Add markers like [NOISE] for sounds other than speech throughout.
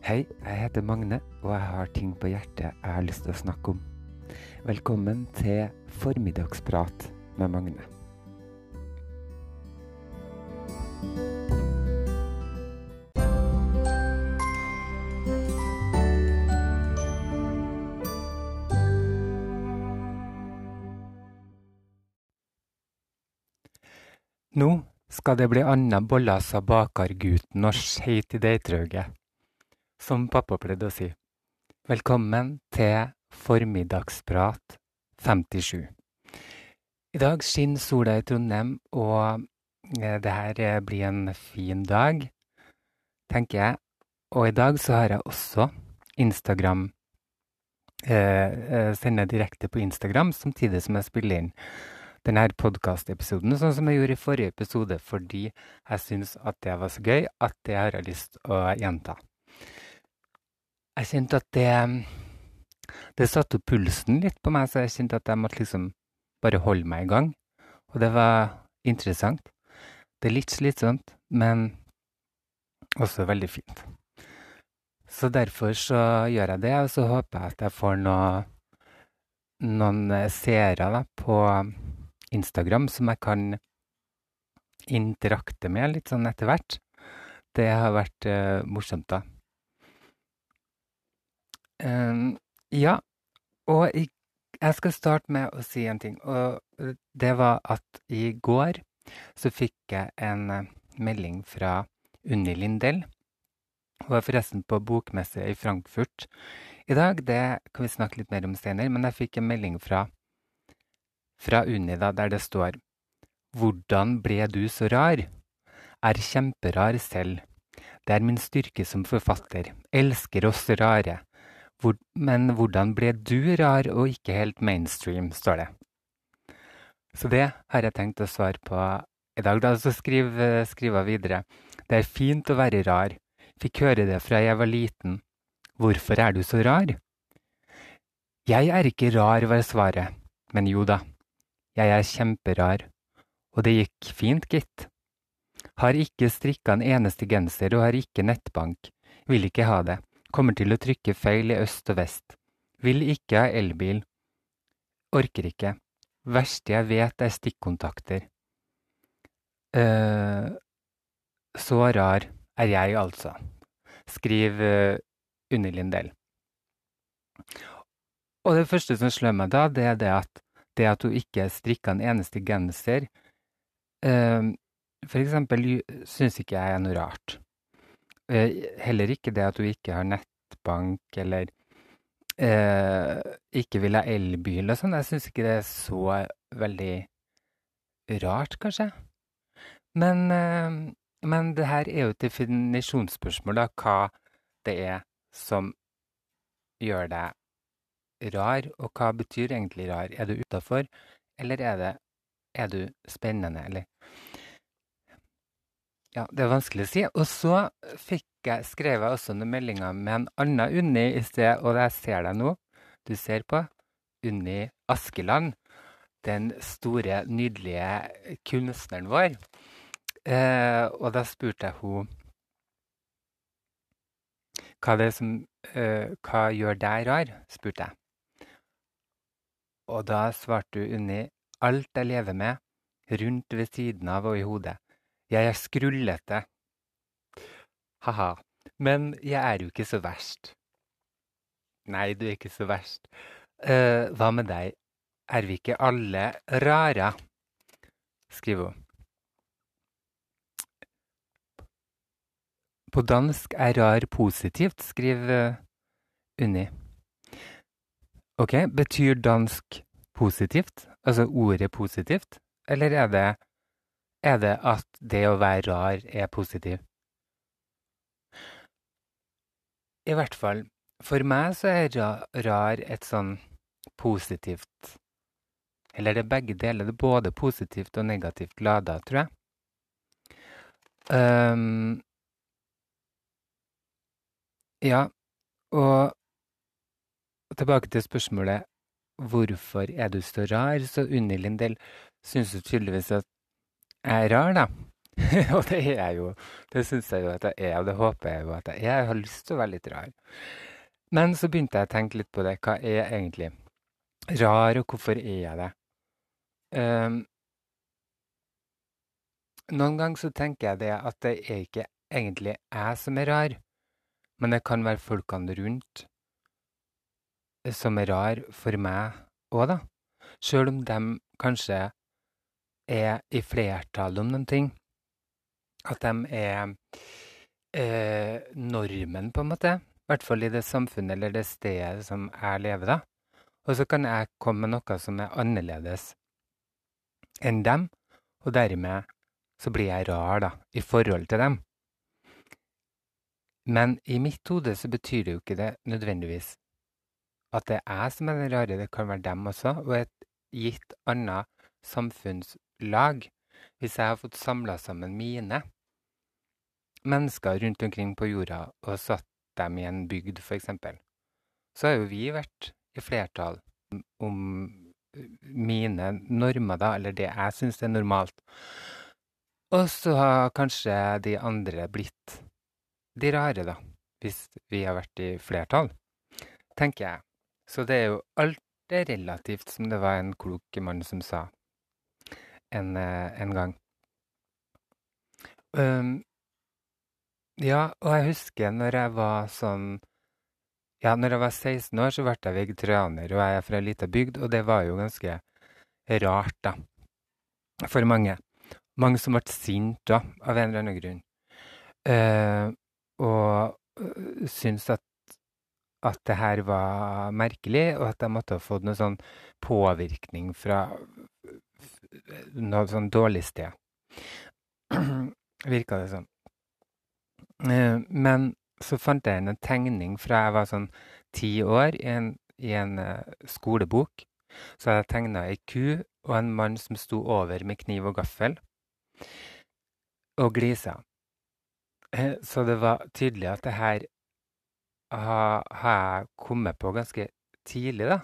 Hei, jeg heter Magne, og jeg har ting på hjertet jeg har lyst til å snakke om. Velkommen til formiddagsprat med Magne. Nå skal det bli anna bollas av bakergutten og skeit i deitrauget, som pappa pleide å si. Velkommen til formiddagsprat 57. I dag skinner sola i Trondheim, og eh, det her eh, blir en fin dag, tenker jeg. Og i dag så har jeg også Instagram eh, eh Sender direkte på Instagram samtidig som jeg spiller inn denne podkastepisoden, sånn som jeg gjorde i forrige episode, fordi jeg syns at det var så gøy at det har jeg lyst å gjenta. Jeg kjente at det Det satte opp pulsen litt på meg, så jeg kjente at jeg måtte liksom bare holde meg i gang. Og det var interessant. Det er litt slitsomt, men også veldig fint. Så derfor så gjør jeg det, og så håper jeg at jeg får noe, noen seere da, på Instagram som jeg kan interakte med litt sånn etter hvert. Det har vært uh, morsomt, da. Um, ja, og i, jeg skal starte med å si en ting. Og det var at i går så fikk jeg en uh, melding fra Unni Lindell. Hun er forresten på bokmesse i Frankfurt i dag. Det kan vi snakke litt mer om senere, men jeg fikk en melding fra, fra Unni da, der det står Hvordan ble du så rar? Er kjemperar selv. Det er min styrke som forfatter. Elsker oss rare. Hvor, men hvordan ble du rar og ikke helt mainstream, står det. Så det har jeg tenkt å svare på i dag. Da så skriver skriv videre. Det er fint å være rar. Fikk høre det fra jeg var liten. Hvorfor er du så rar? Jeg er ikke rar, var svaret. Men jo da, jeg er kjemperar. Og det gikk fint, gitt. Har ikke strikka en eneste genser og har ikke nettbank. Vil ikke ha det. Kommer til å trykke feil i øst og vest. Vil ikke ha elbil. Orker ikke. Verste jeg vet er stikkontakter. Uh, så rar er jeg altså. Skriv uh, Unni Lindell. Og det første som slår meg da, det er det at det at hun ikke strikka en eneste genser uh, For eksempel syns ikke jeg er noe rart. Uh, heller ikke det at du ikke har nettbank eller eh, ikke vil ha elbil og sånn. Jeg syns ikke det er så veldig rart, kanskje. Men, men det her er jo et definisjonsspørsmål, da, hva det er som gjør deg rar, og hva betyr egentlig rar? Er du utafor, eller er, det, er du spennende, eller Ja, det er vanskelig å si. Og så fikk jeg, skrev jeg også noen meldinger med en annen Unni i sted, og jeg ser deg nå. Du ser på Unni Askeland. Den store, nydelige kunstneren vår. Eh, og da spurte jeg henne hva, det som, eh, hva gjør deg rar, spurte jeg. Og da svarte Unni alt jeg lever med, rundt ved siden av og i hodet. Jeg er skrullete. Ha-ha. Men jeg er jo ikke så verst. Nei, du er ikke så verst. Uh, hva med deg? Er vi ikke alle rare? skriver hun. På dansk er rar positivt, skriver Unni. Ok, betyr dansk positivt? Altså ordet positivt? Eller er det, er det at det å være rar er positiv. I hvert fall, for meg så er rar et sånn positivt Eller det er begge deler. Det er både positivt og negativt lada, tror jeg. Um, ja, og tilbake til spørsmålet hvorfor er du så rar? Så Unni Lindell syns tydeligvis at jeg er rar, da. [LAUGHS] og det er jeg jo. Det syns jeg jo at jeg er, og det håper jeg jo at jeg er. Jeg har lyst til å være litt rar. Men så begynte jeg å tenke litt på det. Hva er jeg egentlig rar, og hvorfor er jeg det? Um, noen ganger så tenker jeg det at det er ikke egentlig jeg som er rar, men det kan være folkene rundt som er rar for meg òg, da. Sjøl om de kanskje er i flertall om noen ting. At de er eh, normen, på en måte. I hvert fall i det samfunnet eller det stedet som jeg lever, da. Og så kan jeg komme med noe som er annerledes enn dem, og dermed så blir jeg rar, da, i forhold til dem. Men i mitt hode så betyr det jo ikke det nødvendigvis at det er jeg som er den rare, det kan være dem også, og et gitt annet samfunnslag. Hvis jeg har fått samla sammen mine mennesker rundt omkring på jorda og satt dem i en bygd, f.eks., så har jo vi vært i flertall om mine normer, da, eller det jeg syns er normalt. Og så har kanskje de andre blitt de rare, da, hvis vi har vært i flertall, tenker jeg. Så det er jo alt er relativt, som det var en klok mann som sa en, eh, en gang. Um, ja, og jeg husker når jeg var sånn Ja, når jeg var 16 år, så ble jeg vegetarianer, og jeg er fra ei lita bygd, og det var jo ganske rart, da, for mange. Mange som ble sinte, da, av en eller annen grunn. Uh, og uh, syntes at at det her var merkelig, og at jeg måtte ha fått noe sånn påvirkning fra noe sånn dårlig sted. Virka det. Eh, men så fant jeg en tegning fra jeg var sånn ti år, i en, i en uh, skolebok. Så hadde jeg tegna ei ku og en mann som sto over med kniv og gaffel, og glisa. Eh, så det var tydelig at det her har jeg kommet på ganske tidlig, da.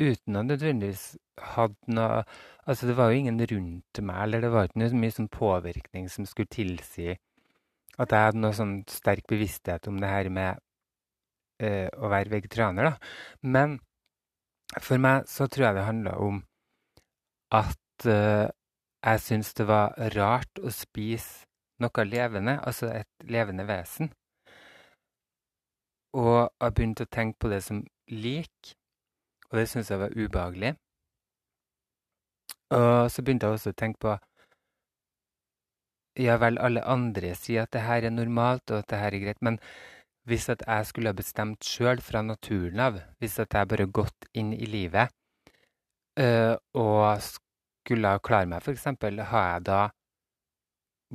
Uten å nødvendigvis hatt noe Altså, det var jo ingen rundt meg, eller det var ikke noe mye sånn påvirkning som skulle tilsi at jeg hadde noe sånn sterk bevissthet om det her med uh, å være vegetarianer, da. Men for meg så tror jeg det handla om at uh, jeg syntes det var rart å spise noe levende, altså et levende vesen. Og jeg begynte å tenke på det som lik, og det syntes jeg var ubehagelig. Og så begynte jeg også å tenke på Ja vel, alle andre sier at det her er normalt, og at det her er greit, men hvis at jeg skulle ha bestemt sjøl fra naturen av, hvis at jeg bare gått inn i livet øh, og skulle ha klare meg, f.eks., har jeg da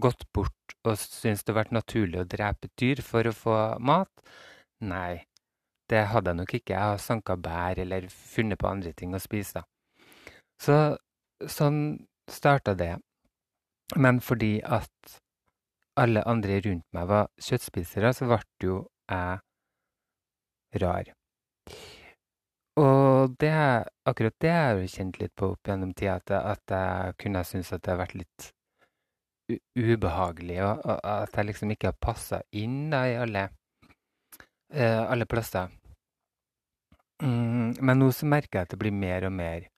gått bort og syntes det har vært naturlig å drepe dyr for å få mat? Nei, det hadde jeg nok ikke. Jeg har sanka bær eller funnet på andre ting å spise, da. Så sånn starta det. Men fordi at alle andre rundt meg var kjøttspisere, så ble jo jeg rar. Og det, akkurat det har jeg kjent litt på opp gjennom tida, at, at jeg kunne synes at det har vært litt ubehagelig, og, og at jeg liksom ikke har passa inn da, i alle uh, alle plasser. Mm, men nå så merker jeg at det blir mer og mer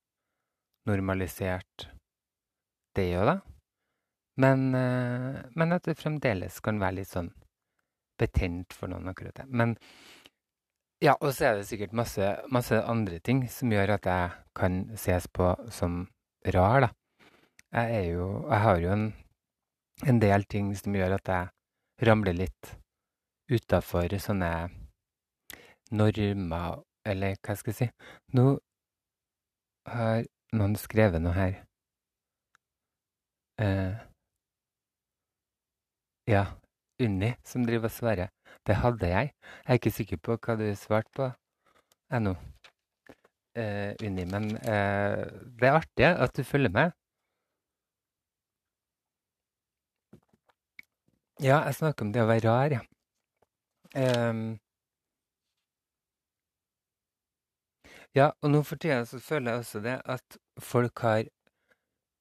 normalisert, det òg, da. Men, eh, men, at det fremdeles kan være litt sånn betent for noen, akkurat det. Men ja, og så er det sikkert masse, masse andre ting som gjør at jeg kan ses på som rar, da. Jeg jo Jeg har jo en, en del ting som gjør at jeg ramler litt utafor sånne normer Eller hva skal jeg si? Nå har noen skrevet noe her. Eh, ja, Unni som driver og svarer. Det hadde jeg. Jeg er ikke sikker på hva du svarte på ennå, eh, Unni. Men eh, det er artig at du følger med. Ja, jeg snakker om det å være rar, ja. Um, ja, og nå for tida så føler jeg også det at folk har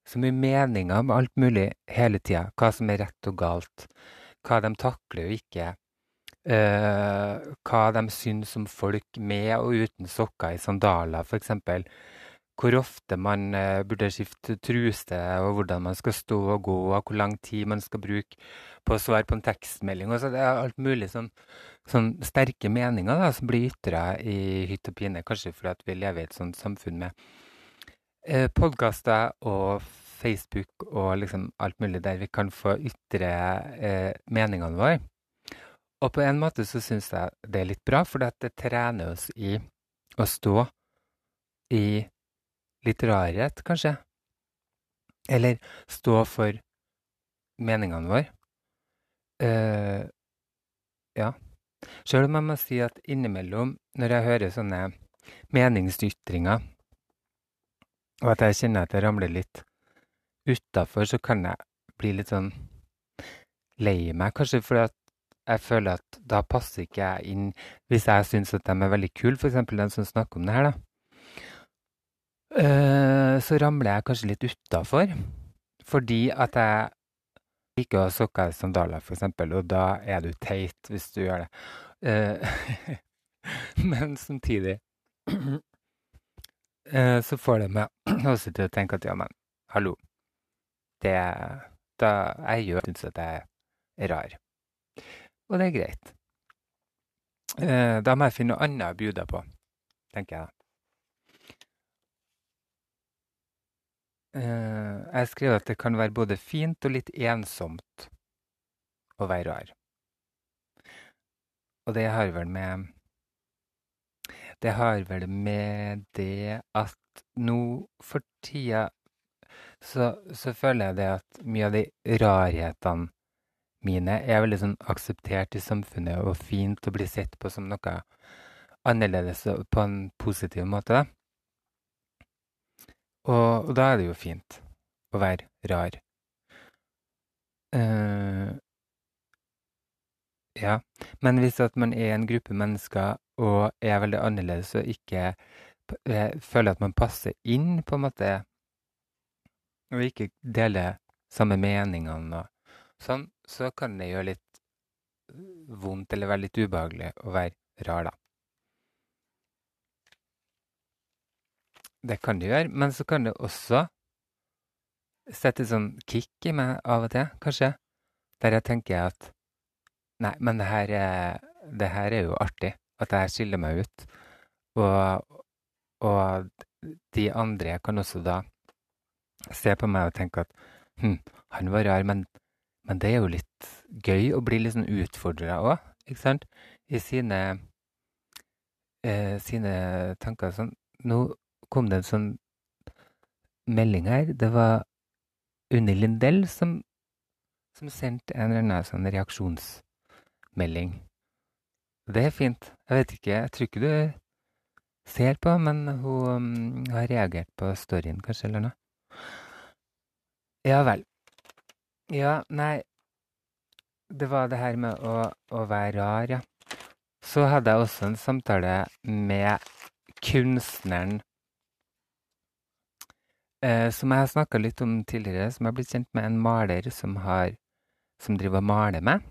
så mye meninger om alt mulig hele tida. Hva som er rett og galt. Hva de takler og ikke. Uh, hva de syns om folk med og uten sokker i sandaler, f.eks. Hvor ofte man uh, burde skifte truse, og hvordan man skal stå og gå, og hvor lang tid man skal bruke på å svare på en tekstmelding. Og så det er alt mulig sånn, sånn sterke meninger da, som blir ytra i hytt og pine, kanskje fordi vi lever i et sånt samfunn med eh, podkaster og Facebook og liksom alt mulig der vi kan få ytre meningene våre. Og på en måte så syns jeg det er litt bra, for det trener oss i å stå i litt rarhet, kanskje. Eller stå for meningene våre. Uh, ja. Sjøl om jeg må si at innimellom, når jeg hører sånne meningsytringer, og at jeg kjenner at jeg ramler litt utafor, så kan jeg bli litt sånn lei meg. Kanskje fordi at jeg føler at da passer ikke jeg inn hvis jeg syns at de er veldig kule, f.eks. den som snakker om det her, da. Uh, så ramler jeg kanskje litt utafor, fordi at jeg liker å ha sokker i sandaler, f.eks., og da er du teit hvis du gjør det. Uh, [LAUGHS] men samtidig uh, [CLEARS THROAT] så får det meg [CLEARS THROAT] også til å tenke at ja, men hallo. Det da jeg gjør syns at jeg er rar og det er greit. Eh, da må jeg finne noe annet å bjude på, tenker jeg. Jeg skrev at det kan være både fint og litt ensomt å være rar. Og det har vel med Det har vel med det at nå for tida så, så føler jeg det at mye av de rarhetene mine er veldig sånn akseptert i samfunnet og fint å bli sett på som noe annerledes på en positiv måte. Og, og da er det jo fint å være rar. Uh, ja, men hvis at man er en gruppe mennesker og er veldig annerledes og ikke uh, føler at man passer inn, på en måte, og ikke deler samme meningene og sånn, så kan det gjøre litt vondt eller være litt ubehagelig å være rar, da. Det kan det gjøre, men så kan det også sette sånn kick i meg av og til, kanskje. Der jeg tenker at Nei, men det her er, det her er jo artig. At jeg skiller meg ut. Og, og de andre kan også da se på meg og tenke at hm, han var rar, men men det er jo litt gøy å bli litt sånn utfordra òg, ikke sant? I sine, eh, sine tanker. Sånn. Nå kom det en sånn melding her. Det var Unni Lindell som, som sendte en eller annen sånn reaksjonsmelding. Det er fint. Jeg vet ikke, jeg tror ikke du ser på, men hun um, har reagert på storyen, kanskje, eller noe. Ja vel. Ja, nei Det var det her med å, å være rar, ja. Så hadde jeg også en samtale med kunstneren eh, som jeg har snakka litt om tidligere, som har blitt kjent med en maler som, har, som driver og maler meg.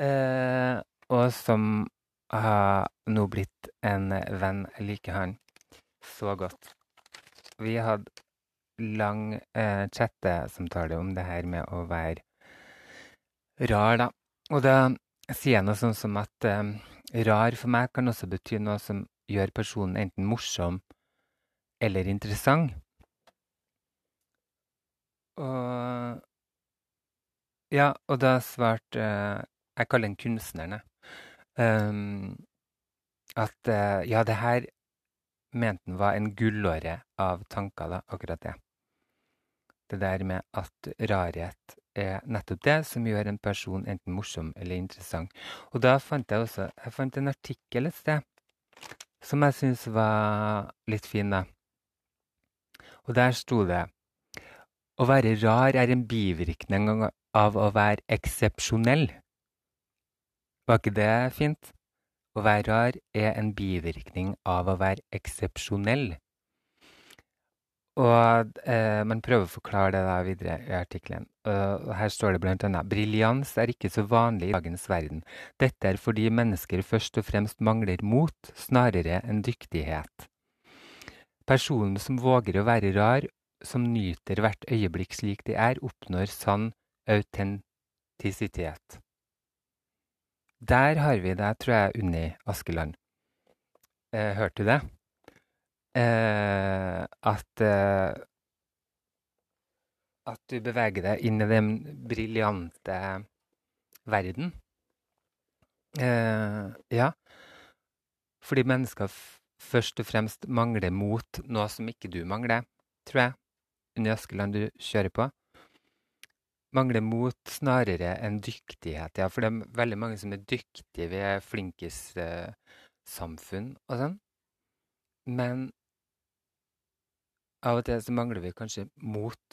Eh, og som har nå blitt en venn. Jeg liker han så godt. Vi hadde lang eh, chattesamtale om det her med å være rar, da. Og da sier jeg noe sånn som at eh, rar for meg kan også bety noe som gjør personen enten morsom eller interessant. Og Ja, og da svarte eh, Jeg kaller den kunstneren, jeg. Um, at uh, ja, det her mente han var en gullåre av tanker, da, akkurat det det der med at rarhet er nettopp det som gjør en person enten morsom eller interessant. Og da fant jeg også jeg fant en artikkel et sted som jeg syns var litt fin. da. Og der sto det å være rar er en bivirkning av å være eksepsjonell. Var ikke det fint? Å være rar er en bivirkning av å være eksepsjonell. Og eh, man prøver å forklare det da videre i artikkelen. Uh, her står det blant annet Briljans er ikke så vanlig i dagens verden. Dette er fordi mennesker først og fremst mangler mot, snarere enn dyktighet. Personen som våger å være rar, som nyter hvert øyeblikk slik de er, oppnår sann autentisitet. Der har vi det, tror jeg, Unni Askeland. Eh, hørte du det? Eh, at eh, At du beveger deg inn i den briljante verden. Eh, ja. Fordi mennesker først og fremst mangler mot noe som ikke du mangler, tror jeg. Unni Askeland, du kjører på mangler mot snarere enn dyktighet. Ja, for det er veldig mange som er dyktige. Vi er flinkis-samfunn og sånn. Men av og til så mangler vi kanskje mot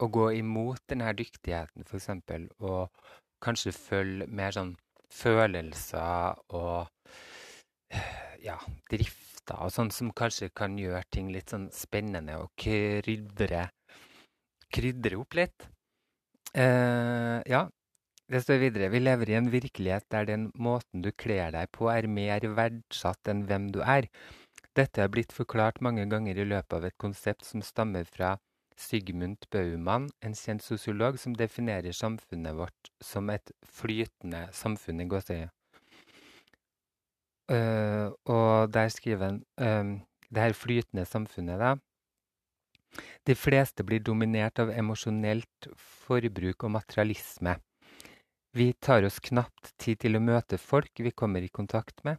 å gå imot denne dyktigheten, f.eks., og kanskje følge mer sånn følelser og ja, drifter og sånn som kanskje kan gjøre ting litt sånn spennende og krydre krydre opp litt. Eh, ja, det står videre. Vi lever i en virkelighet der den måten du kler deg på, er mer verdsatt enn hvem du er. Dette er blitt forklart mange ganger i løpet av et konsept som stammer fra Sigmund Baumann, en kjent sosiolog som definerer samfunnet vårt som et flytende samfunn i gåseøyne. Uh, og der skriver han um, det her flytende samfunnet, da, de fleste blir dominert av emosjonelt forbruk og materialisme. Vi tar oss knapt tid til å møte folk vi kommer i kontakt med.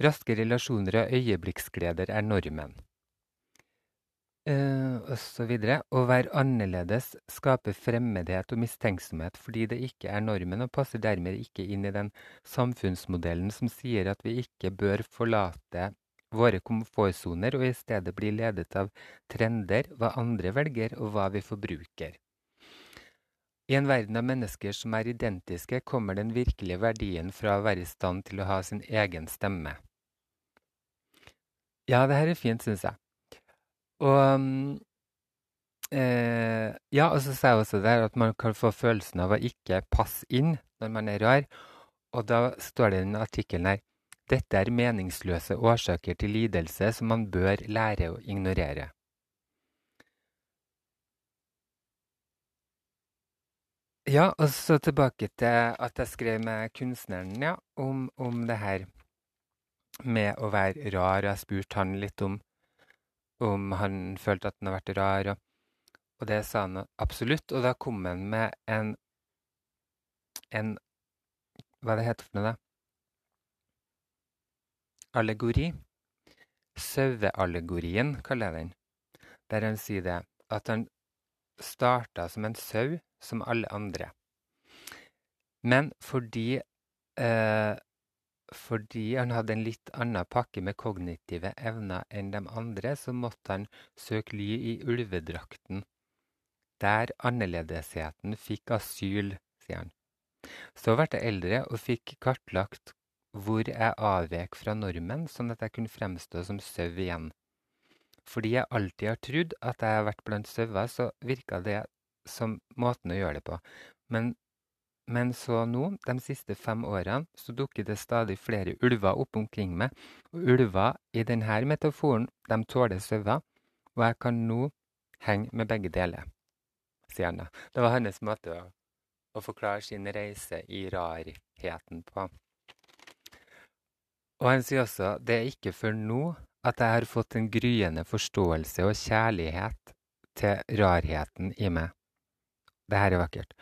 Raske relasjoner og øyeblikksgleder er normen. Så videre. Å være annerledes skaper fremmedhet og mistenksomhet fordi det ikke er normen, og passer dermed ikke inn i den samfunnsmodellen som sier at vi ikke bør forlate våre komfortsoner og i stedet bli ledet av trender, hva andre velger og hva vi forbruker. I en verden av mennesker som er identiske, kommer den virkelige verdien fra å være i stand til å ha sin egen stemme. Ja, det her er fint, syns jeg. Og um, eh, Ja, og så sa jeg også der at man kan få følelsen av å ikke passe inn når man er rar. Og da står det i den artikkelen her dette er meningsløse årsaker til lidelse som man bør lære å ignorere. Ja, og så tilbake til at jeg skrev med kunstneren ja, om, om det her med å være rar. Jeg spurte han litt om, om han følte at han har vært rar, og, og det sa han absolutt. Og da kom han med en, en Hva det heter for noe, da? allegori. Saueallegorien kaller jeg den, der han sier det at han starta som en sau, som alle andre. Men fordi, eh, fordi han hadde en litt annen pakke med kognitive evner enn de andre, så måtte han søke ly i ulvedrakten. Der annerledesheten fikk asyl, sier han. Så ble jeg eldre og fikk kartlagt hvor jeg avvek fra normen, sånn at jeg kunne fremstå som sau igjen. Fordi jeg alltid har trodd at jeg har vært blant sauer, så virka det som måten å gjøre det på. Men, men så nå, de siste fem årene, så dukker det stadig flere ulver opp omkring meg. Og ulver i denne metaforen, de tåler sauer, og jeg kan nå henge med begge deler, sier han da. Det var hans måte å, å forklare sin reise i rarheten på. Og han sier også det er ikke før nå at jeg har fått en gryende forståelse og kjærlighet til rarheten i meg. Det her er vakkert.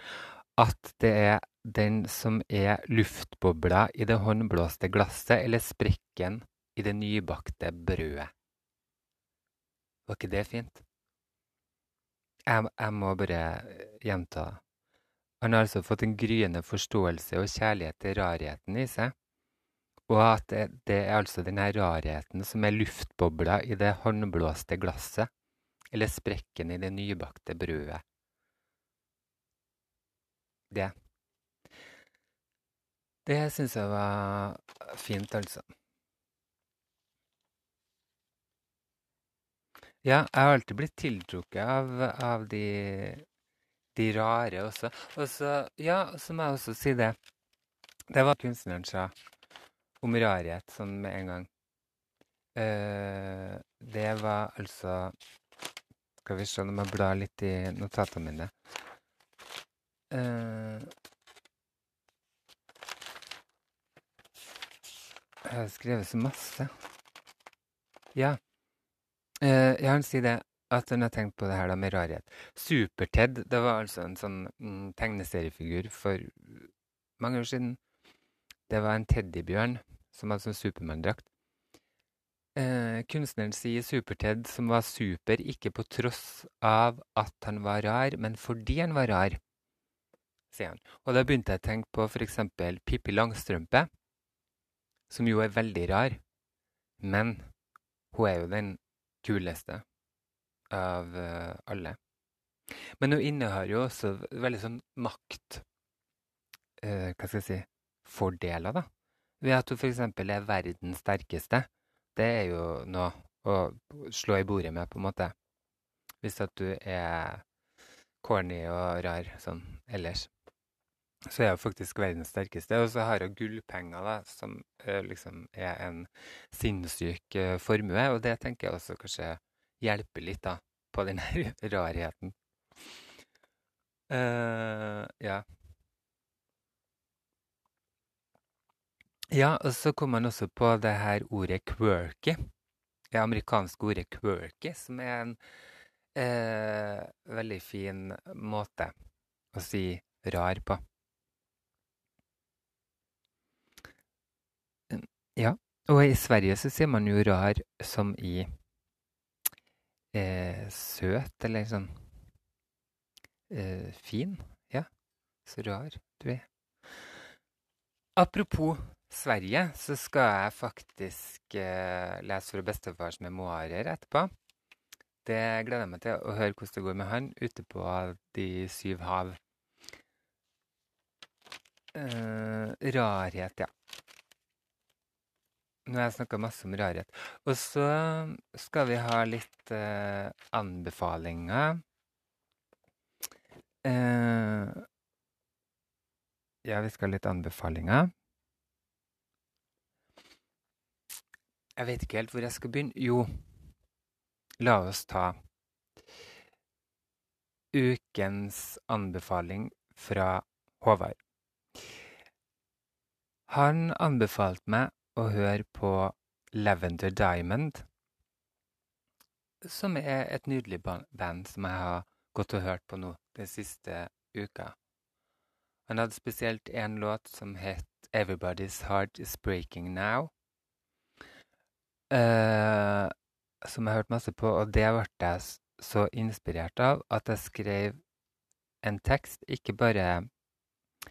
At det er den som er luftbobla i det håndblåste glasset, eller sprekken i det nybakte brødet. Var ikke det fint? Jeg, jeg må bare gjenta. Han har altså fått en gryende forståelse og kjærlighet til rarheten i seg. Og at det, det er altså denne rarheten som er luftbobla i det håndblåste glasset, eller sprekken i det nybakte brødet. Det. Det syns jeg var fint, altså. Ja, jeg har alltid blitt tiltrukket av, av de, de rare også. Og så, ja, så må jeg også si det. Det var kunstneren sa om rarhet sånn med en gang. Uh, det var altså Skal vi se, må jeg bla litt i notatene mine. Eh, jeg har skrevet så masse. Ja. Eh, jeg vil si det at når jeg tenkte på det her da med rarhet Super-Ted det var altså en sånn mm, tegneseriefigur for mange år siden. Det var en teddybjørn som hadde sånn Supermann-drakt. Eh, kunstneren sier Super-Ted som var super ikke på tross av at han var rar, men fordi han var rar, sier han. Og da begynte jeg å tenke på f.eks. Pippi Langstrømpe, som jo er veldig rar, men hun er jo den kuleste av uh, alle. Men hun innehar jo også veldig sånn makt uh, Hva skal jeg si fordeler, da. Ved at hun f.eks. er verdens sterkeste. Det er jo noe å slå i bordet med, på en måte. Hvis at du er corny og rar sånn ellers. Så er jeg faktisk verdens sterkeste. Og så har hun gullpenger, da, som uh, liksom er en sinnssyk uh, formue. Og det tenker jeg også kanskje hjelper litt, da, på den her [LAUGHS] rarheten. Uh, ja. Ja, og så kom man også på det her ordet quirky. Det amerikanske ordet quirky, som er en uh, veldig fin måte å si rar på. Ja, og i Sverige så sier man jo rar som i eh, søt, eller sånn eh, fin. Ja, så rar du er. Apropos Sverige, så skal jeg faktisk eh, lese fra bestefars memoarer etterpå. Det gleder jeg meg til, å høre hvordan det går med han ute på de syv hav. Eh, rarhet, ja. Nå har jeg snakka masse om rarhet. Og så skal vi ha litt eh, anbefalinger. Eh, ja, vi skal ha litt anbefalinger. Jeg vet ikke helt hvor jeg skal begynne. Jo, la oss ta ukens anbefaling fra Håvard. Han anbefalte meg å høre på Lavender Diamond, som er et nydelig band som jeg har gått og hørt på nå den siste uka. Han hadde spesielt én låt som het Everybody's Heart Is Breaking Now. Uh, som jeg hørte masse på, og det ble jeg så inspirert av at jeg skrev en tekst. Ikke bare,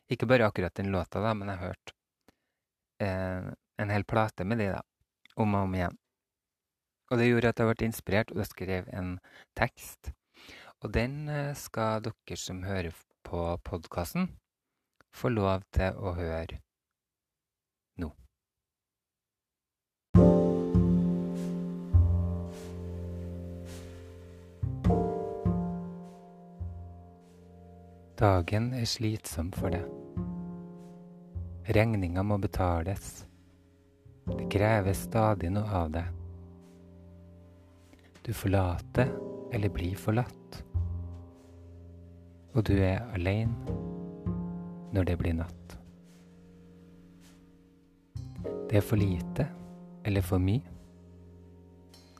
ikke bare akkurat den låta, da, men jeg hørte uh, en hel plate med de da, om og om igjen. Og det gjorde at jeg ble inspirert, og jeg skrev en tekst. Og den uh, skal dere som hører på podkasten, få lov til å høre Dagen er slitsom for deg. Regninga må betales. Det krever stadig noe av deg. Du forlater eller blir forlatt. Og du er aleine når det blir natt. Det er for lite eller for mye.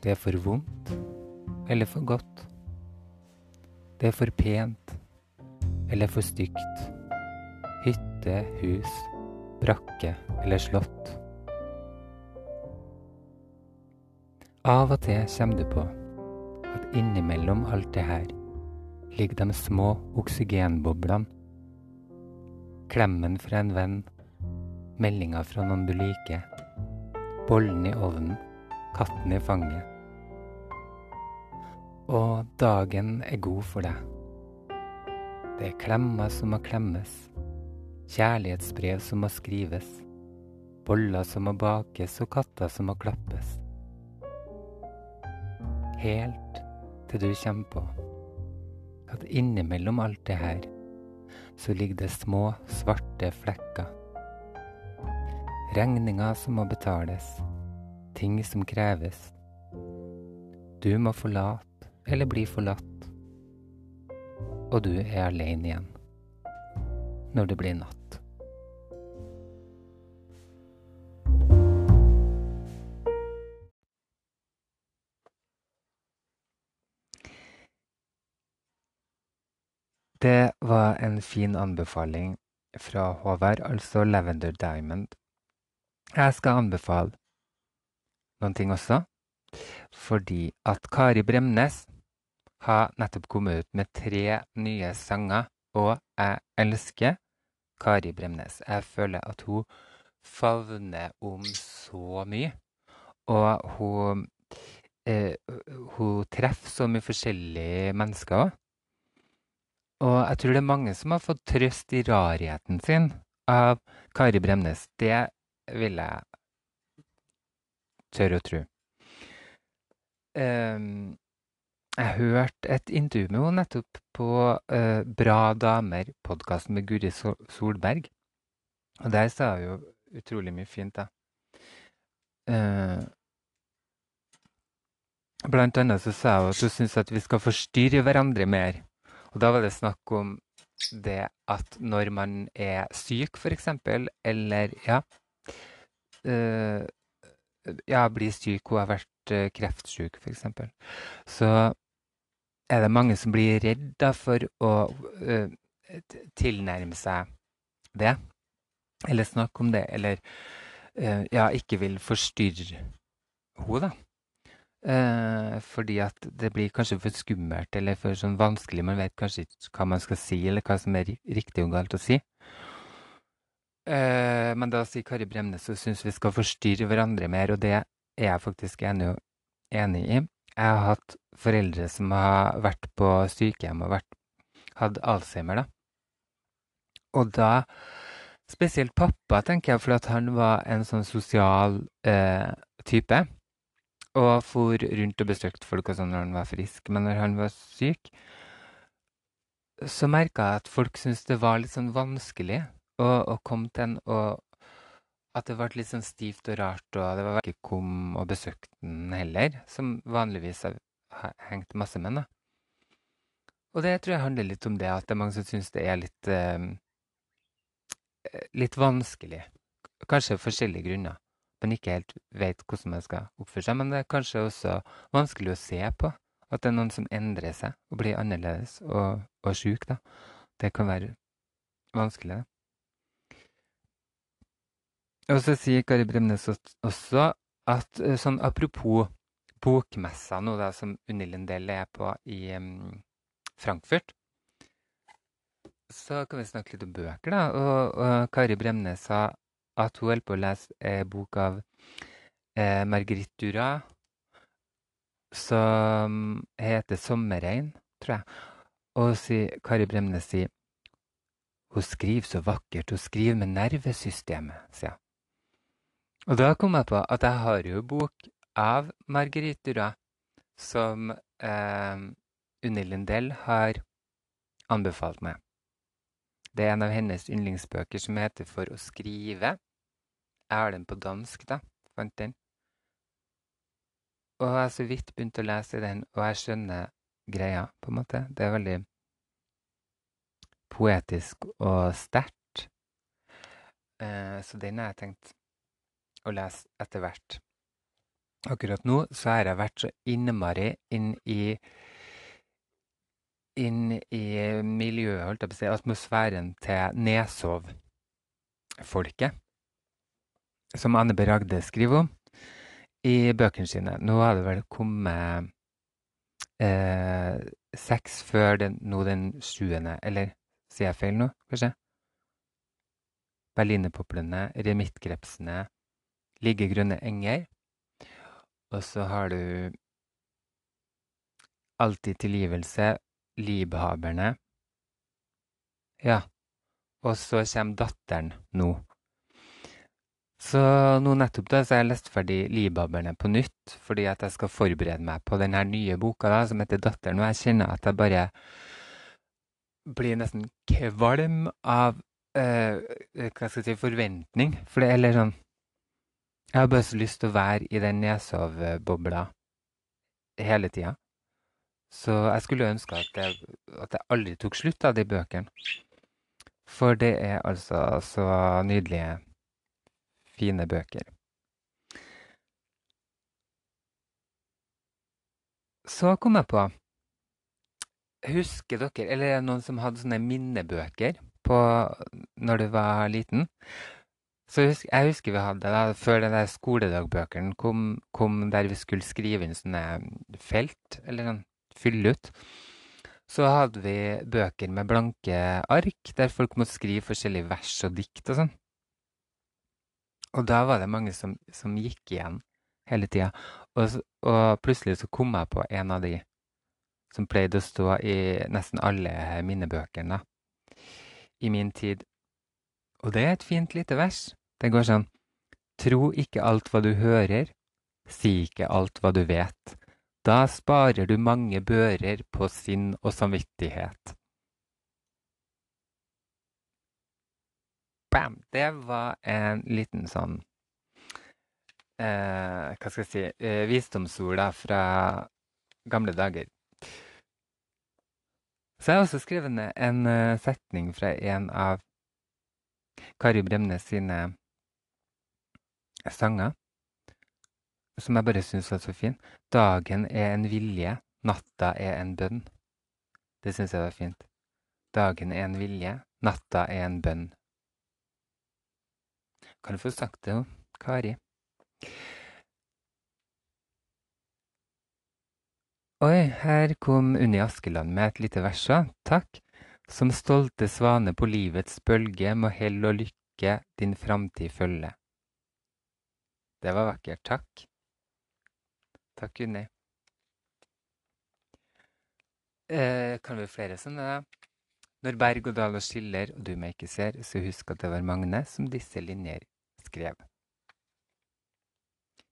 Det er for vondt eller for godt. Det er for pent eller for stygt. Hytte, hus, brakke eller slott. Av og til kommer du på at innimellom alt det her ligger de små oksygenboblene. Klemmen fra en venn, meldinga fra noen du liker, bollen i ovnen, katten i fanget. Og dagen er god for deg. Det er klemmer som må klemmes, kjærlighetsbrev som må skrives, boller som må bakes og katter som må klappes. Helt til du kommer på at innimellom alt det her, så ligger det små, svarte flekker. Regninger som må betales, ting som kreves. Du må forlate eller bli forlatt, og du er alene igjen når det blir natt. Det var en fin anbefaling fra Håvard, altså Lavender Diamond. Jeg skal anbefale noen ting også, fordi at Kari Bremnes har nettopp kommet ut med tre nye sanger, og jeg elsker Kari Bremnes. Jeg føler at hun favner om så mye, og hun, eh, hun treffer så mye forskjellige mennesker òg. Og jeg tror det er mange som har fått trøst i rarheten sin av Kari Bremnes. Det vil jeg tørre å tro. Um, jeg hørte et intervju med henne nettopp på uh, Bra damer-podkasten med Guri Solberg. Og der sa hun jo utrolig mye fint, da. Uh, blant annet så sa hun at hun syns at vi skal forstyrre hverandre mer. Og da var det snakk om det at når man er syk, f.eks., eller ja øh, Ja, blir syk, hun har vært uh, kreftsyk, f.eks., så er det mange som blir redd for å øh, tilnærme seg det. Eller snakke om det, eller ja, ikke vil forstyrre henne, da. Eh, fordi at det blir kanskje for skummelt eller for sånn vanskelig. Man vet kanskje ikke hva man skal si, eller hva som er riktig og galt å si. Eh, men da sier Kari Bremnes hun syns vi skal forstyrre hverandre mer, og det er jeg faktisk enig, enig i. Jeg har hatt foreldre som har vært på sykehjem og vært, hatt Alzheimer, da. Og da Spesielt pappa, tenker jeg, for han var en sånn sosial eh, type og for rundt og besøkte folk og sånn når han var frisk. Men når han var syk, så merka jeg at folk syntes det var litt sånn vanskelig å, å komme til en, og at det ble litt sånn stivt og rart, og det var ikke kom og besøkte den heller, som vanligvis har hengt masse med. da. Og det tror jeg handler litt om det, at det er mange som syns det er litt eh, litt vanskelig. Kanskje forskjellige grunner man ikke helt vet hvordan man skal oppføre seg. Men det er kanskje også vanskelig å se på at det er noen som endrer seg og blir annerledes og, og sjuk. Da. Det kan være vanskelig. Og så sier Kari Bremnes også at eh, sånn apropos bokmessa nå da, som Unni Lindell er på i um, Frankfurt, så kan vi snakke litt om bøker, da. Og, og Kari Bremnes sa at hun holder på å lese eh, bok av eh, Marguerite Dura som heter 'Sommerregn', tror jeg. Og si, Kari Bremnes sier hun skriver så vakkert, hun skriver med nervesystemet, sier hun. Og da kom jeg på at jeg har jo bok av Marguerite Dura som eh, Unni Lindell har anbefalt meg. Det er en av hennes yndlingsbøker som heter For å skrive. Jeg har den på dansk, da. Fant den. Og jeg har så vidt begynt å lese den, og jeg skjønner greia, på en måte. Det er veldig poetisk og sterkt. Eh, så den har jeg tenkt å lese etter hvert. Akkurat nå så har jeg vært så innmari inn i inn i miljøet, holdt jeg på å si, atmosfæren til Nesov-folket, som Anne B. Ragde skriver om i bøkene sine. Nå har det vel kommet eh, seks før den, nå den sjuende, eller sier jeg feil nå, kanskje? Berlinerpoplene, remittkrepsene, Ligge grønne enger. Og så har du Alltid tilgivelse, Liebhaverne. Ja, og så kommer datteren nå. Så nå nettopp da, så har jeg lest ferdig Libaberne på nytt, fordi at jeg skal forberede meg på denne nye boka da, som heter 'Datteren'. Og jeg kjenner at jeg bare blir nesten kvalm av eh, hva skal jeg si, forventning. For det er litt sånn Jeg har bare så lyst til å være i den nesovbobla hele tida. Så jeg skulle ønske at jeg, at jeg aldri tok slutt av de bøkene. For det er altså så nydelige, fine bøker. Så kom jeg på Husker dere, eller er det noen som hadde sånne minnebøker på når du var liten? Så husk, jeg husker vi hadde da, før den der skoledagbøkene kom, kom, der vi skulle skrive inn sånne felt, eller sånn fylle ut. Så hadde vi bøker med blanke ark, der folk måtte skrive forskjellige vers og dikt og sånn. Og da var det mange som, som gikk igjen hele tida. Og, og, plutselig så kom jeg på en av de som pleide å stå i nesten alle minnebøkene i min tid. Og det er et fint lite vers. Det går sånn Tro ikke alt hva du hører, si ikke alt hva du vet. Da sparer du mange bører på sinn og samvittighet. Bam! Det var en liten sånn eh, Hva skal jeg si eh, Visdomsord fra gamle dager. Så jeg har også skrevet ned en uh, setning fra en av Kari Bremnes sine sanger som jeg bare syns var så fin. Dagen er en vilje, natta er en bønn. Det syns jeg var fint. Dagen er en vilje, natta er en bønn. Kan du få sagt det, Kari? Oi, her kom Unni Askeland med et lite vers Takk. Som stolte svane på livets bølge må hell og lykke din framtid følge. Det var vakkert. Takk. Takk, Unni. Eh, kan vi flere sånne? Når berg og daler skiller og du meg ikke ser, så husk at det var Magne som disse linjer skrev.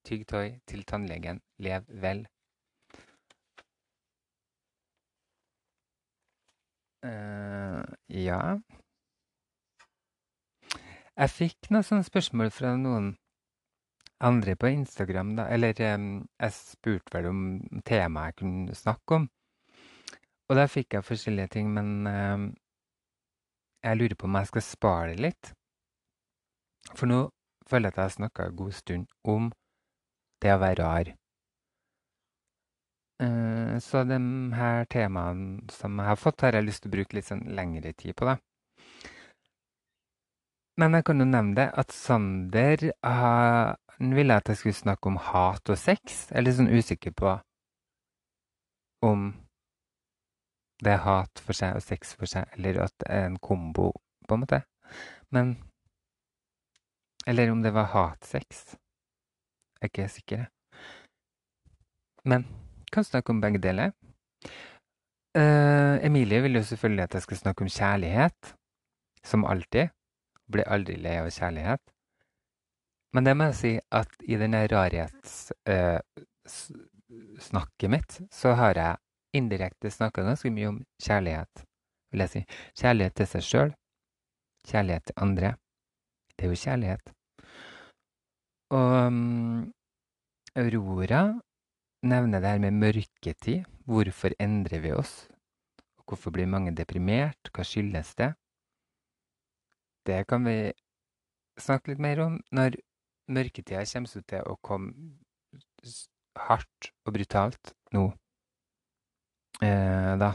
Tygg tøy til tannlegen, lev vel. Uh, ja Jeg fikk noen sånne spørsmål fra noen andre på Instagram, da. Eller jeg spurte vel om temaet jeg kunne snakke om. Og da fikk jeg forskjellige ting, men jeg lurer på om jeg skal spare det litt. For nå føler jeg at jeg har snakka en god stund om det å være rar. Uh, så de her temaene som jeg har fått, har jeg lyst til å bruke litt sånn lengre tid på. da. Men jeg kan jo nevne det at Sander uh, ville at jeg skulle snakke om hat og sex. Jeg er litt sånn usikker på om det er hat for seg og sex for seg, eller at det er en kombo, på en måte. Men Eller om det var hatsex. Jeg er ikke sikker. Men kan snakke om begge deler. Uh, Emilie vil jo selvfølgelig at jeg skal snakke om kjærlighet, som alltid. Blir aldri lei av kjærlighet. Men det må jeg si at i denne rarhetssnakket uh, mitt, så har jeg indirekte snakka ganske mye om kjærlighet, vil jeg si. Kjærlighet til seg sjøl, kjærlighet til andre. Det er jo kjærlighet. Og um, Aurora nevner det her med mørketid. Hvorfor endrer vi oss? Hvorfor blir mange deprimert? Hva skyldes det? Det kan vi snakke litt mer om når mørketida kommer til å komme hardt og brutalt nå. Eh, da.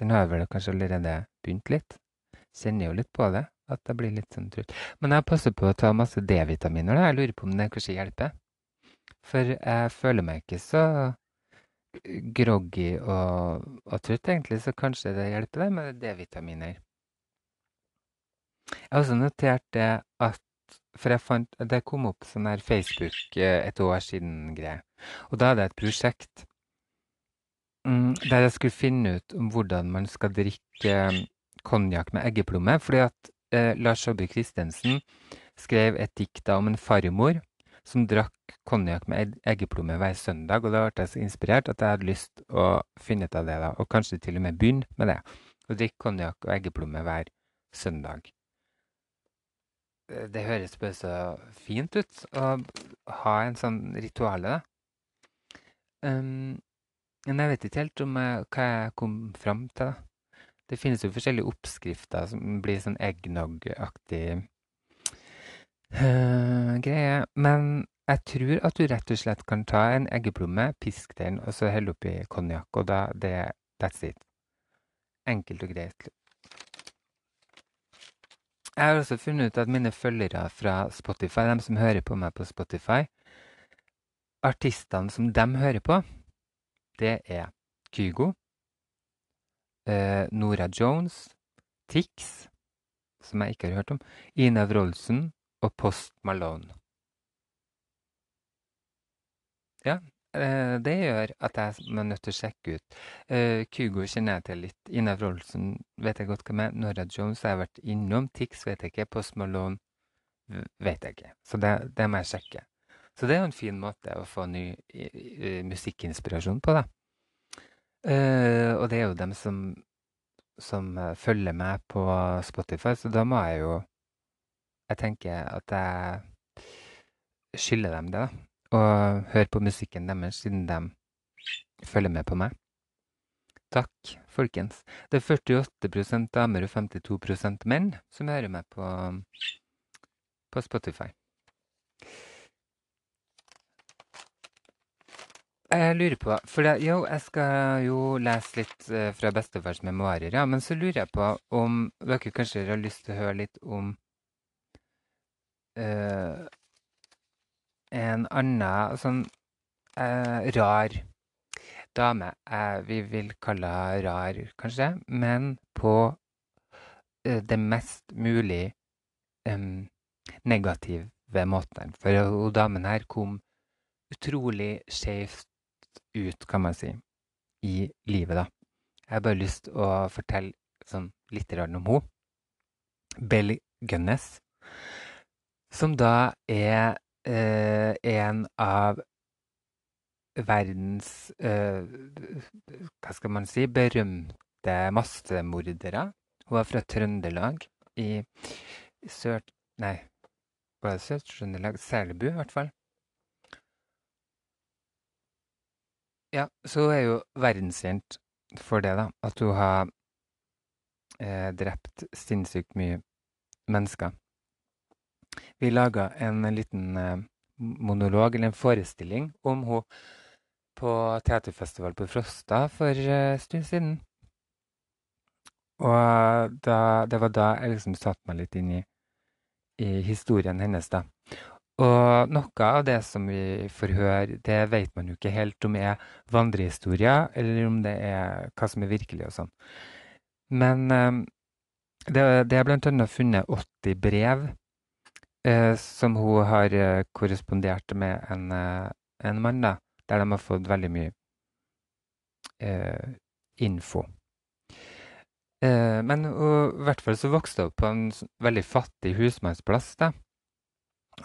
Den har vel kanskje allerede begynt litt. Kjenner jo litt på det, at det blir litt sånn trutt. Men jeg passer på å ta masse D-vitaminer. Jeg lurer på om det kanskje hjelper. For jeg føler meg ikke så groggy og, og trøtt, egentlig, så kanskje det hjelper det med D-vitaminer. Jeg har også notert det at for jeg fant Det kom opp sånn her Facebook eh, et år siden-greie. Og da hadde jeg et prosjekt mm, der jeg skulle finne ut om hvordan man skal drikke konjakk med eggeplomme. Fordi at eh, Lars Saabye Christensen skrev et dikt om en farmor som drakk konjakk med eggeplomme hver søndag. Og da ble jeg så inspirert at jeg hadde lyst å finne ut av det, da, og kanskje til og med begynne med det. Å drikke konjakk og eggeplomme hver søndag. Det høres bare så fint ut å ha en sånn rituale, da. Um, men jeg vet ikke helt om jeg, hva jeg kom fram til. da. Det finnes jo forskjellige oppskrifter som blir sånn eggnog-aktig uh, greie. Men jeg tror at du rett og slett kan ta en eggeplomme, piske den, og så helle oppi konjakk. Og da det That's it. Enkelt og greit. Jeg har også funnet ut at mine følgere fra Spotify, de som hører på meg på Spotify Artistene som de hører på, det er Kygo, eh, Nora Jones, Tix, som jeg ikke har hørt om, Ina Wroldsen og Post Malone. Ja, det gjør at jeg er nødt til å sjekke ut. Eh, Kygo kjenner jeg til litt. Ina Wroldsen vet jeg godt hvem er. Nora Jones har jeg vært innom. Tix vet jeg ikke. Post Malone vet jeg ikke. Så det, det må jeg sjekke. Så det er jo en fin måte å få ny musikkinspirasjon på, da. Uh, og det er jo dem som, som uh, følger meg på Spotify, så da må jeg jo Jeg tenker at jeg skylder dem det, da. Og høre på musikken deres, siden de følger med på meg. Takk, folkens. Det er 48% damer og 52% menn som hører meg på, på Spotify. Jeg lurer på For det, jo, jeg skal jo lese litt uh, fra bestefars memoarer, ja. Men så lurer jeg på om dere kanskje har lyst til å høre litt om uh, en annen sånn eh, rar dame. vi vil kalle henne rar, kanskje, men på det mest mulig negative måten. For hun damen her kom utrolig skjevt ut, kan man si, i livet, da. Jeg har bare lyst å fortelle sånn litt om henne. Bell Gunnes, som da er eh, en av verdens eh, Hva skal man si berømte massemordere. Hun var fra Trøndelag i sør... Nei, var det Sør-Trøndelag? Selbu, i hvert fall. Ja, så er jo verdenskjent for det, da. At hun har eh, drept sinnssykt mye mennesker. Vi laga en liten eh, monolog, eller en forestilling, om henne på teaterfestival på Frosta for en uh, stund siden. Og da, det var da jeg liksom satte meg litt inn i, i historien hennes, da. Og noe av det som vi får høre, det vet man jo ikke helt om er vandrehistorier, eller om det er hva som er virkelig og sånn. Men eh, det, det er bl.a. funnet 80 brev eh, som hun har eh, korrespondert med en, eh, en, mann, da, der de har fått veldig mye eh, info. Eh, men hun, i hvert fall så vokste hun på en veldig fattig husmannsplass. da.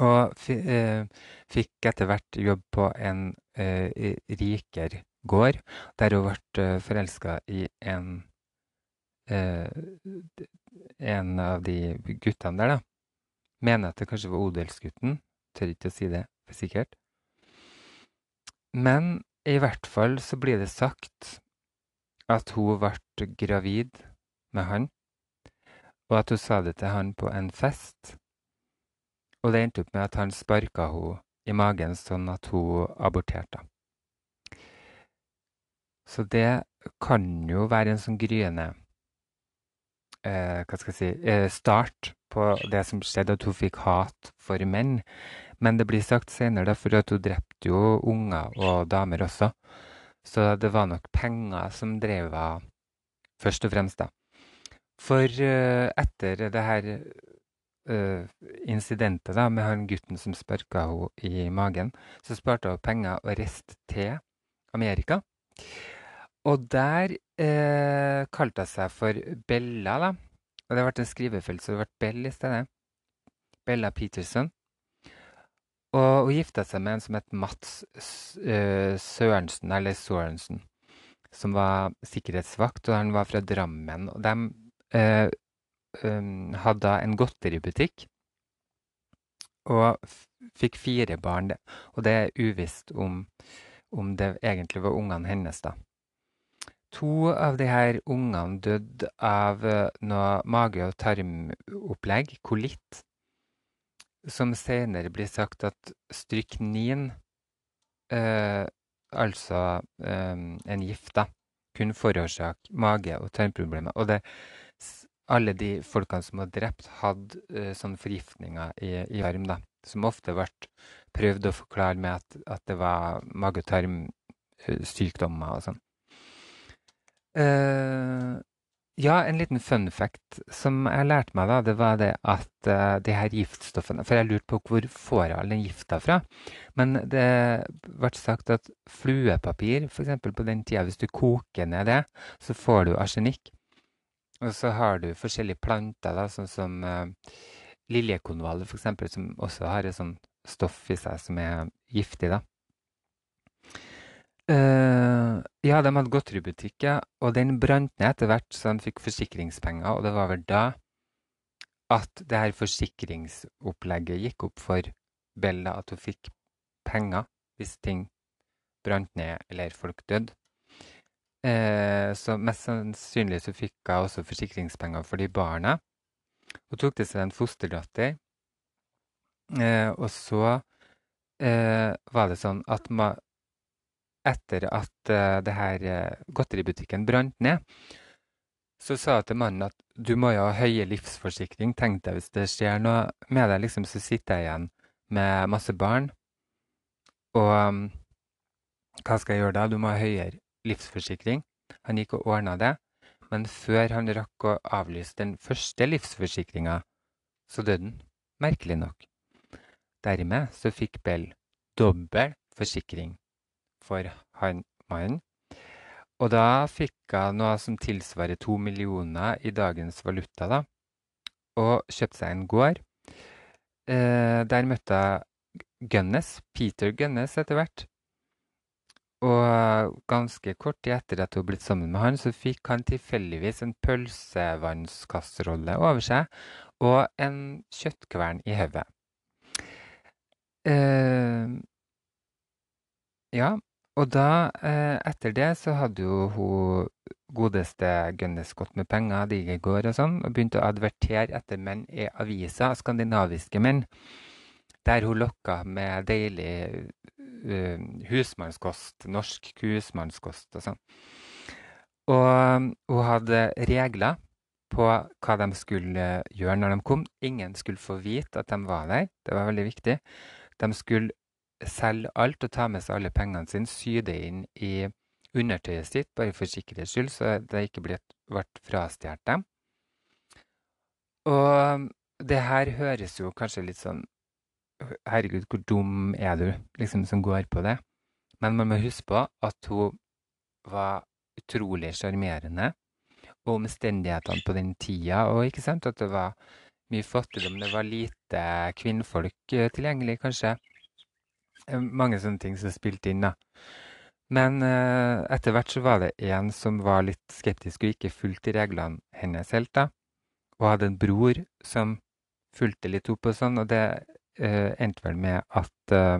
Og fikk etter hvert jobb på en rikere gård, der hun ble forelska i en en av de guttene der, da. Mener at det kanskje var odelsgutten. Tør ikke å si det for sikkert. Men i hvert fall så blir det sagt at hun ble gravid med han, og at hun sa det til han på en fest. Og det endte opp med at han sparka henne i magen sånn at hun aborterte. Så det kan jo være en sånn gryende eh, hva skal jeg si, eh, start på det som skjedde, at hun fikk hat for menn. Men det blir sagt senere, for at hun drepte jo unger og damer også. Så det var nok penger som drev henne først og fremst, da. For eh, etter det her uh, incidentet da, med han gutten som sparka henne i magen, så sparte hun penger og reiste til Amerika. Og der eh, kalte hun seg for Bella, da. Og det ble en skrivefeil, så det ble Bell i stedet. Bella Peterson. Og hun gifta seg med en som het Mats Sørensen, eller Sorensen, som var sikkerhetsvakt, og han var fra Drammen. Og de eh, hadde en godteributikk og fikk fire barn. Og det er uvisst om, om det egentlig var ungene hennes, da. To av de her ungene døde av noe mage- og tarmopplegg, kolitt som senere blir sagt at stryknin, eh, altså eh, en gift, da, kunne forårsake mage- og tarmproblemer. Og det, alle de folkene som var drept, hadde eh, sånne forgiftninger i, i arm, da, som ofte ble prøvd å forklare med at, at det var mage- og tarmsykdommer og sånn. Uh, ja, en liten fun fact som jeg lærte meg, da, det var det at uh, de her giftstoffene For jeg lurte på hvor får jeg all den gifta fra? Men det ble sagt at fluepapir, f.eks. på den tida, hvis du koker ned det, så får du arsenikk. Og så har du forskjellige planter, da, sånn som uh, liljekonvaller f.eks., som også har et sånt stoff i seg som er giftig, da. Uh, ja, de hadde godteributikk, ja. Og den brant ned etter hvert, så de fikk forsikringspenger. Og det var vel da at det her forsikringsopplegget gikk opp for Bella, at hun fikk penger hvis ting brant ned eller folk døde. Uh, så mest sannsynlig så fikk hun også forsikringspenger for de barna. Hun tok til seg en fosterdatter. Uh, og så var det sånn at etter at uh, det her uh, godteributikken brant ned, så sa jeg til mannen at du må jo ha høye livsforsikring. Tenk deg hvis det skjer noe med deg, liksom, så sitter jeg igjen med masse barn. Og um, hva skal jeg gjøre da? Du må ha høyere livsforsikring. Han gikk og ordna det. Men før han rakk å avlyse den første livsforsikringa, så døde han. Merkelig nok. Dermed så fikk Bell dobbel forsikring for han mannen. Og da fikk hun noe som tilsvarer to millioner i dagens valuta, da, og kjøpte seg en gård. Eh, der møtte hun Gunnes, Peter Gunnes etter hvert. Og ganske kort tid etter at hun ble sammen med han, så fikk han tilfeldigvis en pølsevannskasserolle over seg og en kjøttkvern i hodet. Eh, ja, og da, eh, etter det, så hadde jo hun godeste Gunnes gått med penger, Digegård og sånn, og begynte å advertere etter menn i aviser, skandinaviske menn, der hun lokka med deilig uh, husmannskost, norsk husmannskost og sånn. Og um, hun hadde regler på hva de skulle gjøre når de kom. Ingen skulle få vite at de var der, det var veldig viktig. De skulle selge alt og ta med seg alle pengene sine, sy det inn i undertøyet sitt, bare for sikkerhets skyld, så det ikke ble, ble frastjålet dem. Og det her høres jo kanskje litt sånn Herregud, hvor dum er du, liksom, som går på det? Men man må huske på at hun var utrolig sjarmerende. Og omstendighetene på den tida, og ikke sant, at det var mye fattigdom, det var lite kvinnfolk eh, tilgjengelig, kanskje. Eh, mange sånne ting som spilte inn, da. Men eh, etter hvert så var det en som var litt skeptisk og ikke fulgte reglene hennes helt, da. Og hadde en bror som fulgte litt opp og sånn, og det eh, endte vel med at eh,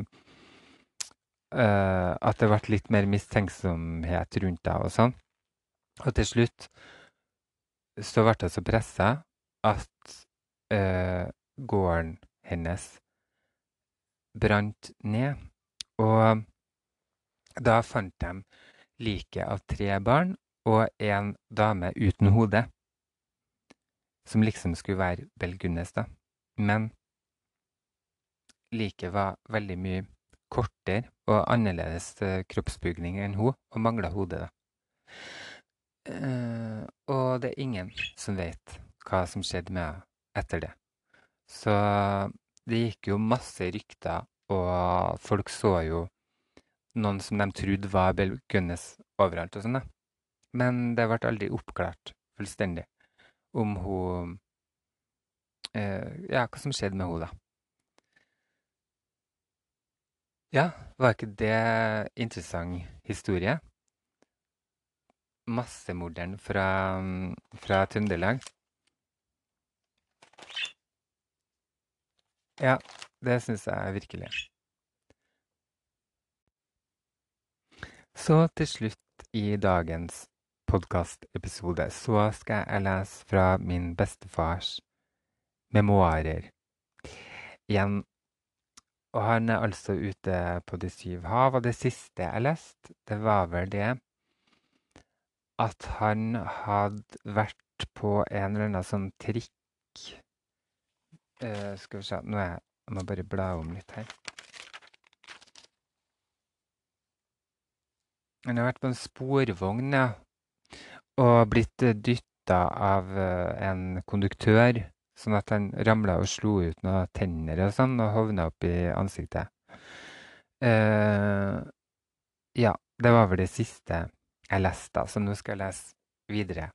eh At det ble litt mer mistenksomhet rundt deg og sånn. Og til slutt så ble hun så pressa at eh, gården hennes brant ned. Og da fant de liket av tre barn og en dame uten hode. Som liksom skulle være Belgunnes, da. Men liket var veldig mye kortere og annerledes eh, kroppsbygning enn hun, og mangla hodet, da. Uh, og det er ingen som vet hva som skjedde med henne etter det. Så det gikk jo masse rykter, og folk så jo noen som de trodde var Bill Gunnes overalt og sånn, da. Men det ble aldri oppklart fullstendig om hun eh, ja, hva som skjedde med henne, da. Ja, var ikke det interessant historie? Massemorderen fra, fra Trøndelag. Ja, det syns jeg virkelig. Så til slutt i dagens podkastepisode så skal jeg lese fra min bestefars memoarer. Igjen. Og han er altså ute på de syv hav, og det siste jeg leste, det var vel det at han hadde vært på en eller annen sånn trikk uh, Skal vi se Nå er jeg, jeg må bare bla om litt her. Han har vært på en sporvogn, ja, og blitt dytta av uh, en konduktør Sånn at han ramla og slo ut noen tenner og sånn, og hovna opp i ansiktet. Uh, ja, det var vel det siste jeg leste, så nå skal jeg lese videre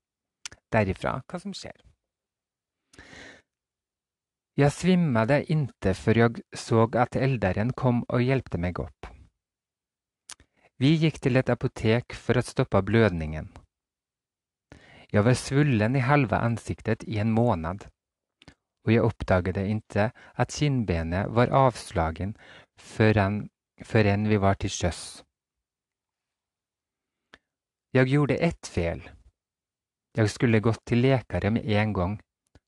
derifra hva som skjer. Jeg svimmade inte før jeg så at elderen kom og hjelpte meg opp. Vi gikk til et apotek for å stoppe blødningen. Jeg var svullen i halve ansiktet i en måned og jeg oppdaget ikke at kinnbenet var avslagen før enn vi var til sjøs. Jeg gjorde ett fel. Jeg skulle gått til lekare med en gang.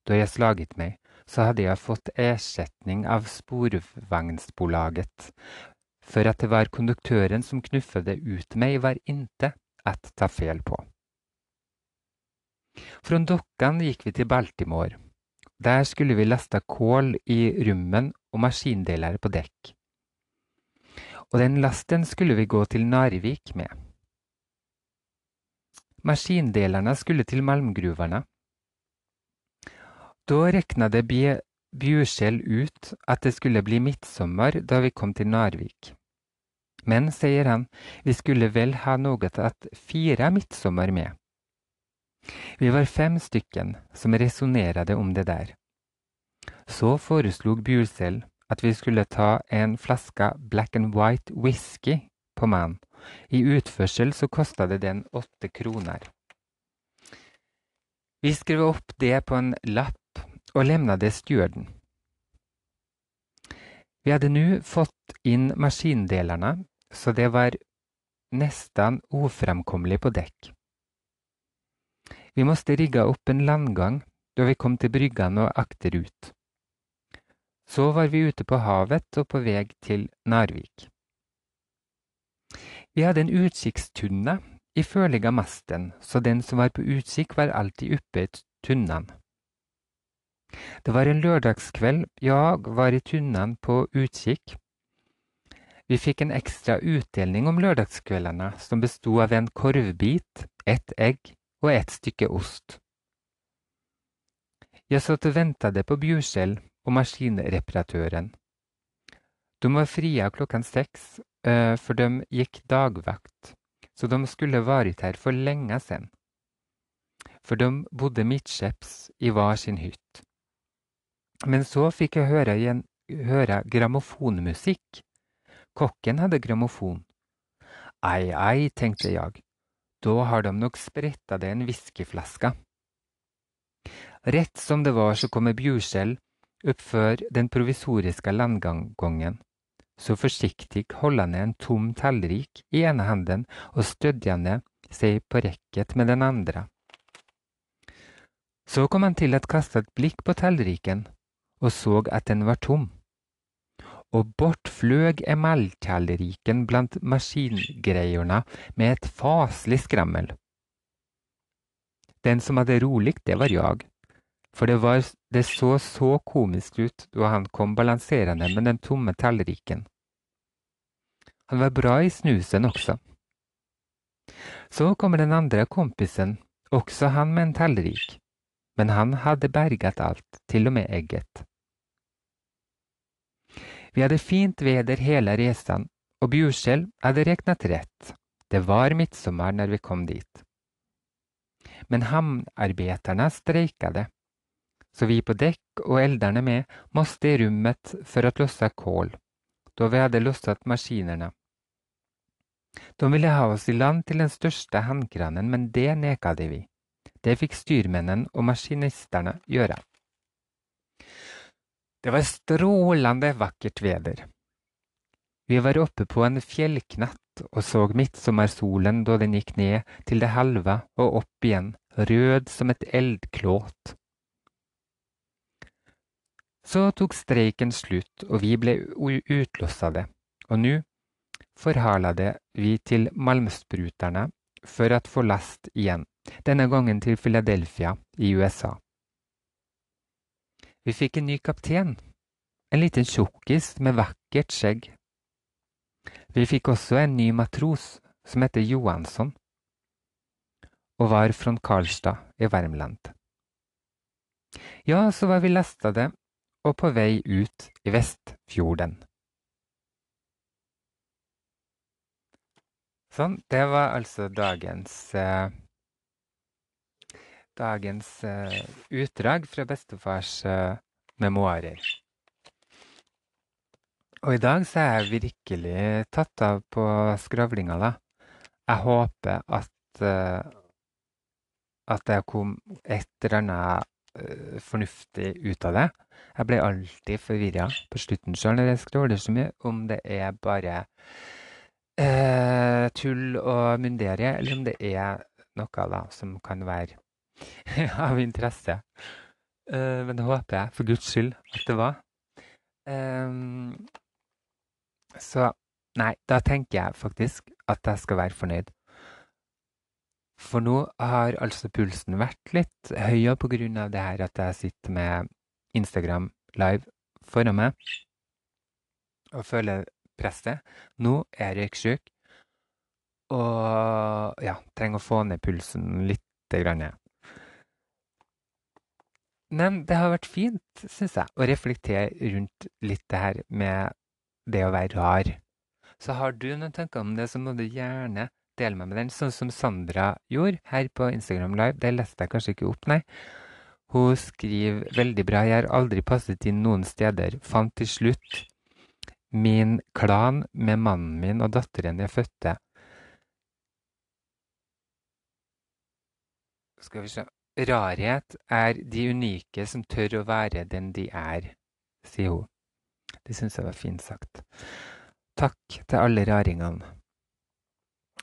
Da jeg slaget meg, så hadde jeg fått erstatning av sporvognsbolaget, for at det var konduktøren som knuffet ut meg, var inte at ta fel på. Fra Dokkan gikk vi til Baltimore. Der skulle vi laste kål i rummen og maskindeler på dekk. Og den lasten skulle vi gå til Narvik med. Maskindelerne skulle til malmgruvene. Da rekna det Bjurskjell ut at det skulle bli midtsommer da vi kom til Narvik. Men, sier han, vi skulle vel ha noe at fire midtsommer med. Vi var fem stykken som resonnerte om det der. Så foreslog Bjursel at vi skulle ta en flaske Black and White whisky på mann. I utførsel så kosta det den åtte kroner. Vi skrev opp det på en lapp og lemna det stewarden. Vi hadde nå fått inn maskindelarna så det var nesten ufremkommelig på dekk. Vi måtte rigge opp en landgang da vi kom til bryggene og akterut. Så var vi ute på havet og på vei til Narvik. Vi hadde en utkikkstunne i av masten, så den som var på utkikk, var alltid oppe i tunnen. Det var en lørdagskveld, jeg var i tunnen på utkikk. Vi fikk en ekstra utdeling om lørdagskveldene, som bestod av en korvbit, ett egg og ett stykke ost. Jeg satt og ventet på Bjurskjell og maskinreparatøren. De var fria klokken seks, uh, for de gikk dagvakt, så de skulle vært her for lenge siden. For de bodde midtskjeps i hver sin hytt. Men så fikk jeg høre, igjen, høre grammofonmusikk. Kokken hadde grammofon. Ei, ei, tenkte jeg, da har de nok spretta det en whiskyflaske. Rett som det var så kommer Bjurskjell oppfør den provisoriske landgangen, så forsiktig holdende en tom tallrik i ene handen og stødjende seg på rekket med den andre. Så kom han til å kaste et blikk på tallriken og så at den var tom og bort fløg emaltallriken blant maskingreiorna med et faslig skrammel. Den som hadde rolig, det var jeg, for det, var, det så så komisk ut da han kom balanserende med den tomme tallriken. Han var bra i snusen også. Så kommer den andre kompisen, også han med en tallrik, men han hadde berget alt, til og med egget. Vi hadde fint veder hele resan og Bjurskjell hadde regnet rett. Det var midtsommer når vi kom dit. Men hamnarbeiderne streiket, så vi på dekk og elderne med måste i rummet för att lossa kol, då vi hade lossat maskinerna. De ville ha oss i land til den største handkranen, men det nekade vi. Det fikk styrmennene og maskinistene gjøre. Det var strålende vakkert veder. Vi var oppe på en fjellknatt og så midtsommersolen da den gikk ned til det halve og opp igjen, rød som et eldklåt. Så tok streiken slutt, og vi ble utlossade, og nå forhalade vi til Malmspruterne for å få last igjen, denne gangen til Philadelphia i USA. Vi fikk en ny kaptein, en liten tjukkis med vakkert skjegg. Vi fikk også en ny matros som heter Johansson, og var fra Karlstad i Värmland. Ja, så var vi lastade og på vei ut i Vestfjorden. Sånn, det var altså dagens eh, Dagens uh, utdrag fra bestefars uh, memoarer. Og i dag så er jeg virkelig tatt av på skravlinga, da. Jeg håper at uh, at jeg kom et eller annet fornuftig ut av det. Jeg ble alltid forvirra på slutten sjøl når jeg skravler så mye, om det er bare tull og munderie, eller om det er noe da som kan være [LAUGHS] av interesse. Uh, men det håper jeg, for guds skyld, at det var. Um, så nei, da tenker jeg faktisk at jeg skal være fornøyd. For nå har altså pulsen vært litt høyere på grunn av det her at jeg sitter med Instagram live foran meg og føler presset. Nå er jeg røyksjuk og ja, trenger å få ned pulsen litt. Grann. Men det har vært fint, syns jeg, å reflektere rundt litt det her med det å være rar. Så har du noen tanker om det, så må du gjerne dele meg med den, sånn som Sandra gjorde her på Instagram Live. Det leste jeg kanskje ikke opp, nei. Hun skriver veldig bra. Jeg har aldri passet inn noen steder. Fant til slutt min klan med mannen min og datteren jeg fødte. Skal vi se Rarhet er de unike som tør å være den de er, sier hun. Det syns jeg var fint sagt. Takk til alle raringene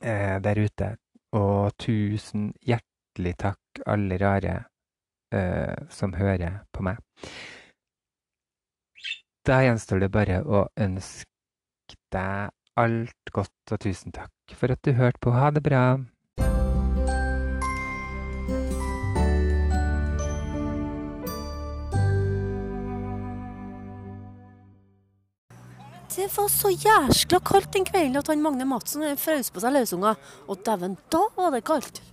eh, der ute. Og tusen hjertelig takk, alle rare eh, som hører på meg. Da gjenstår det bare å ønske deg alt godt, og tusen takk for at du hørte på. Ha det bra. Det var så jæskla kaldt den kvelden at han Magne Madsen frøs på seg løsunger. Og dæven, da var det kaldt!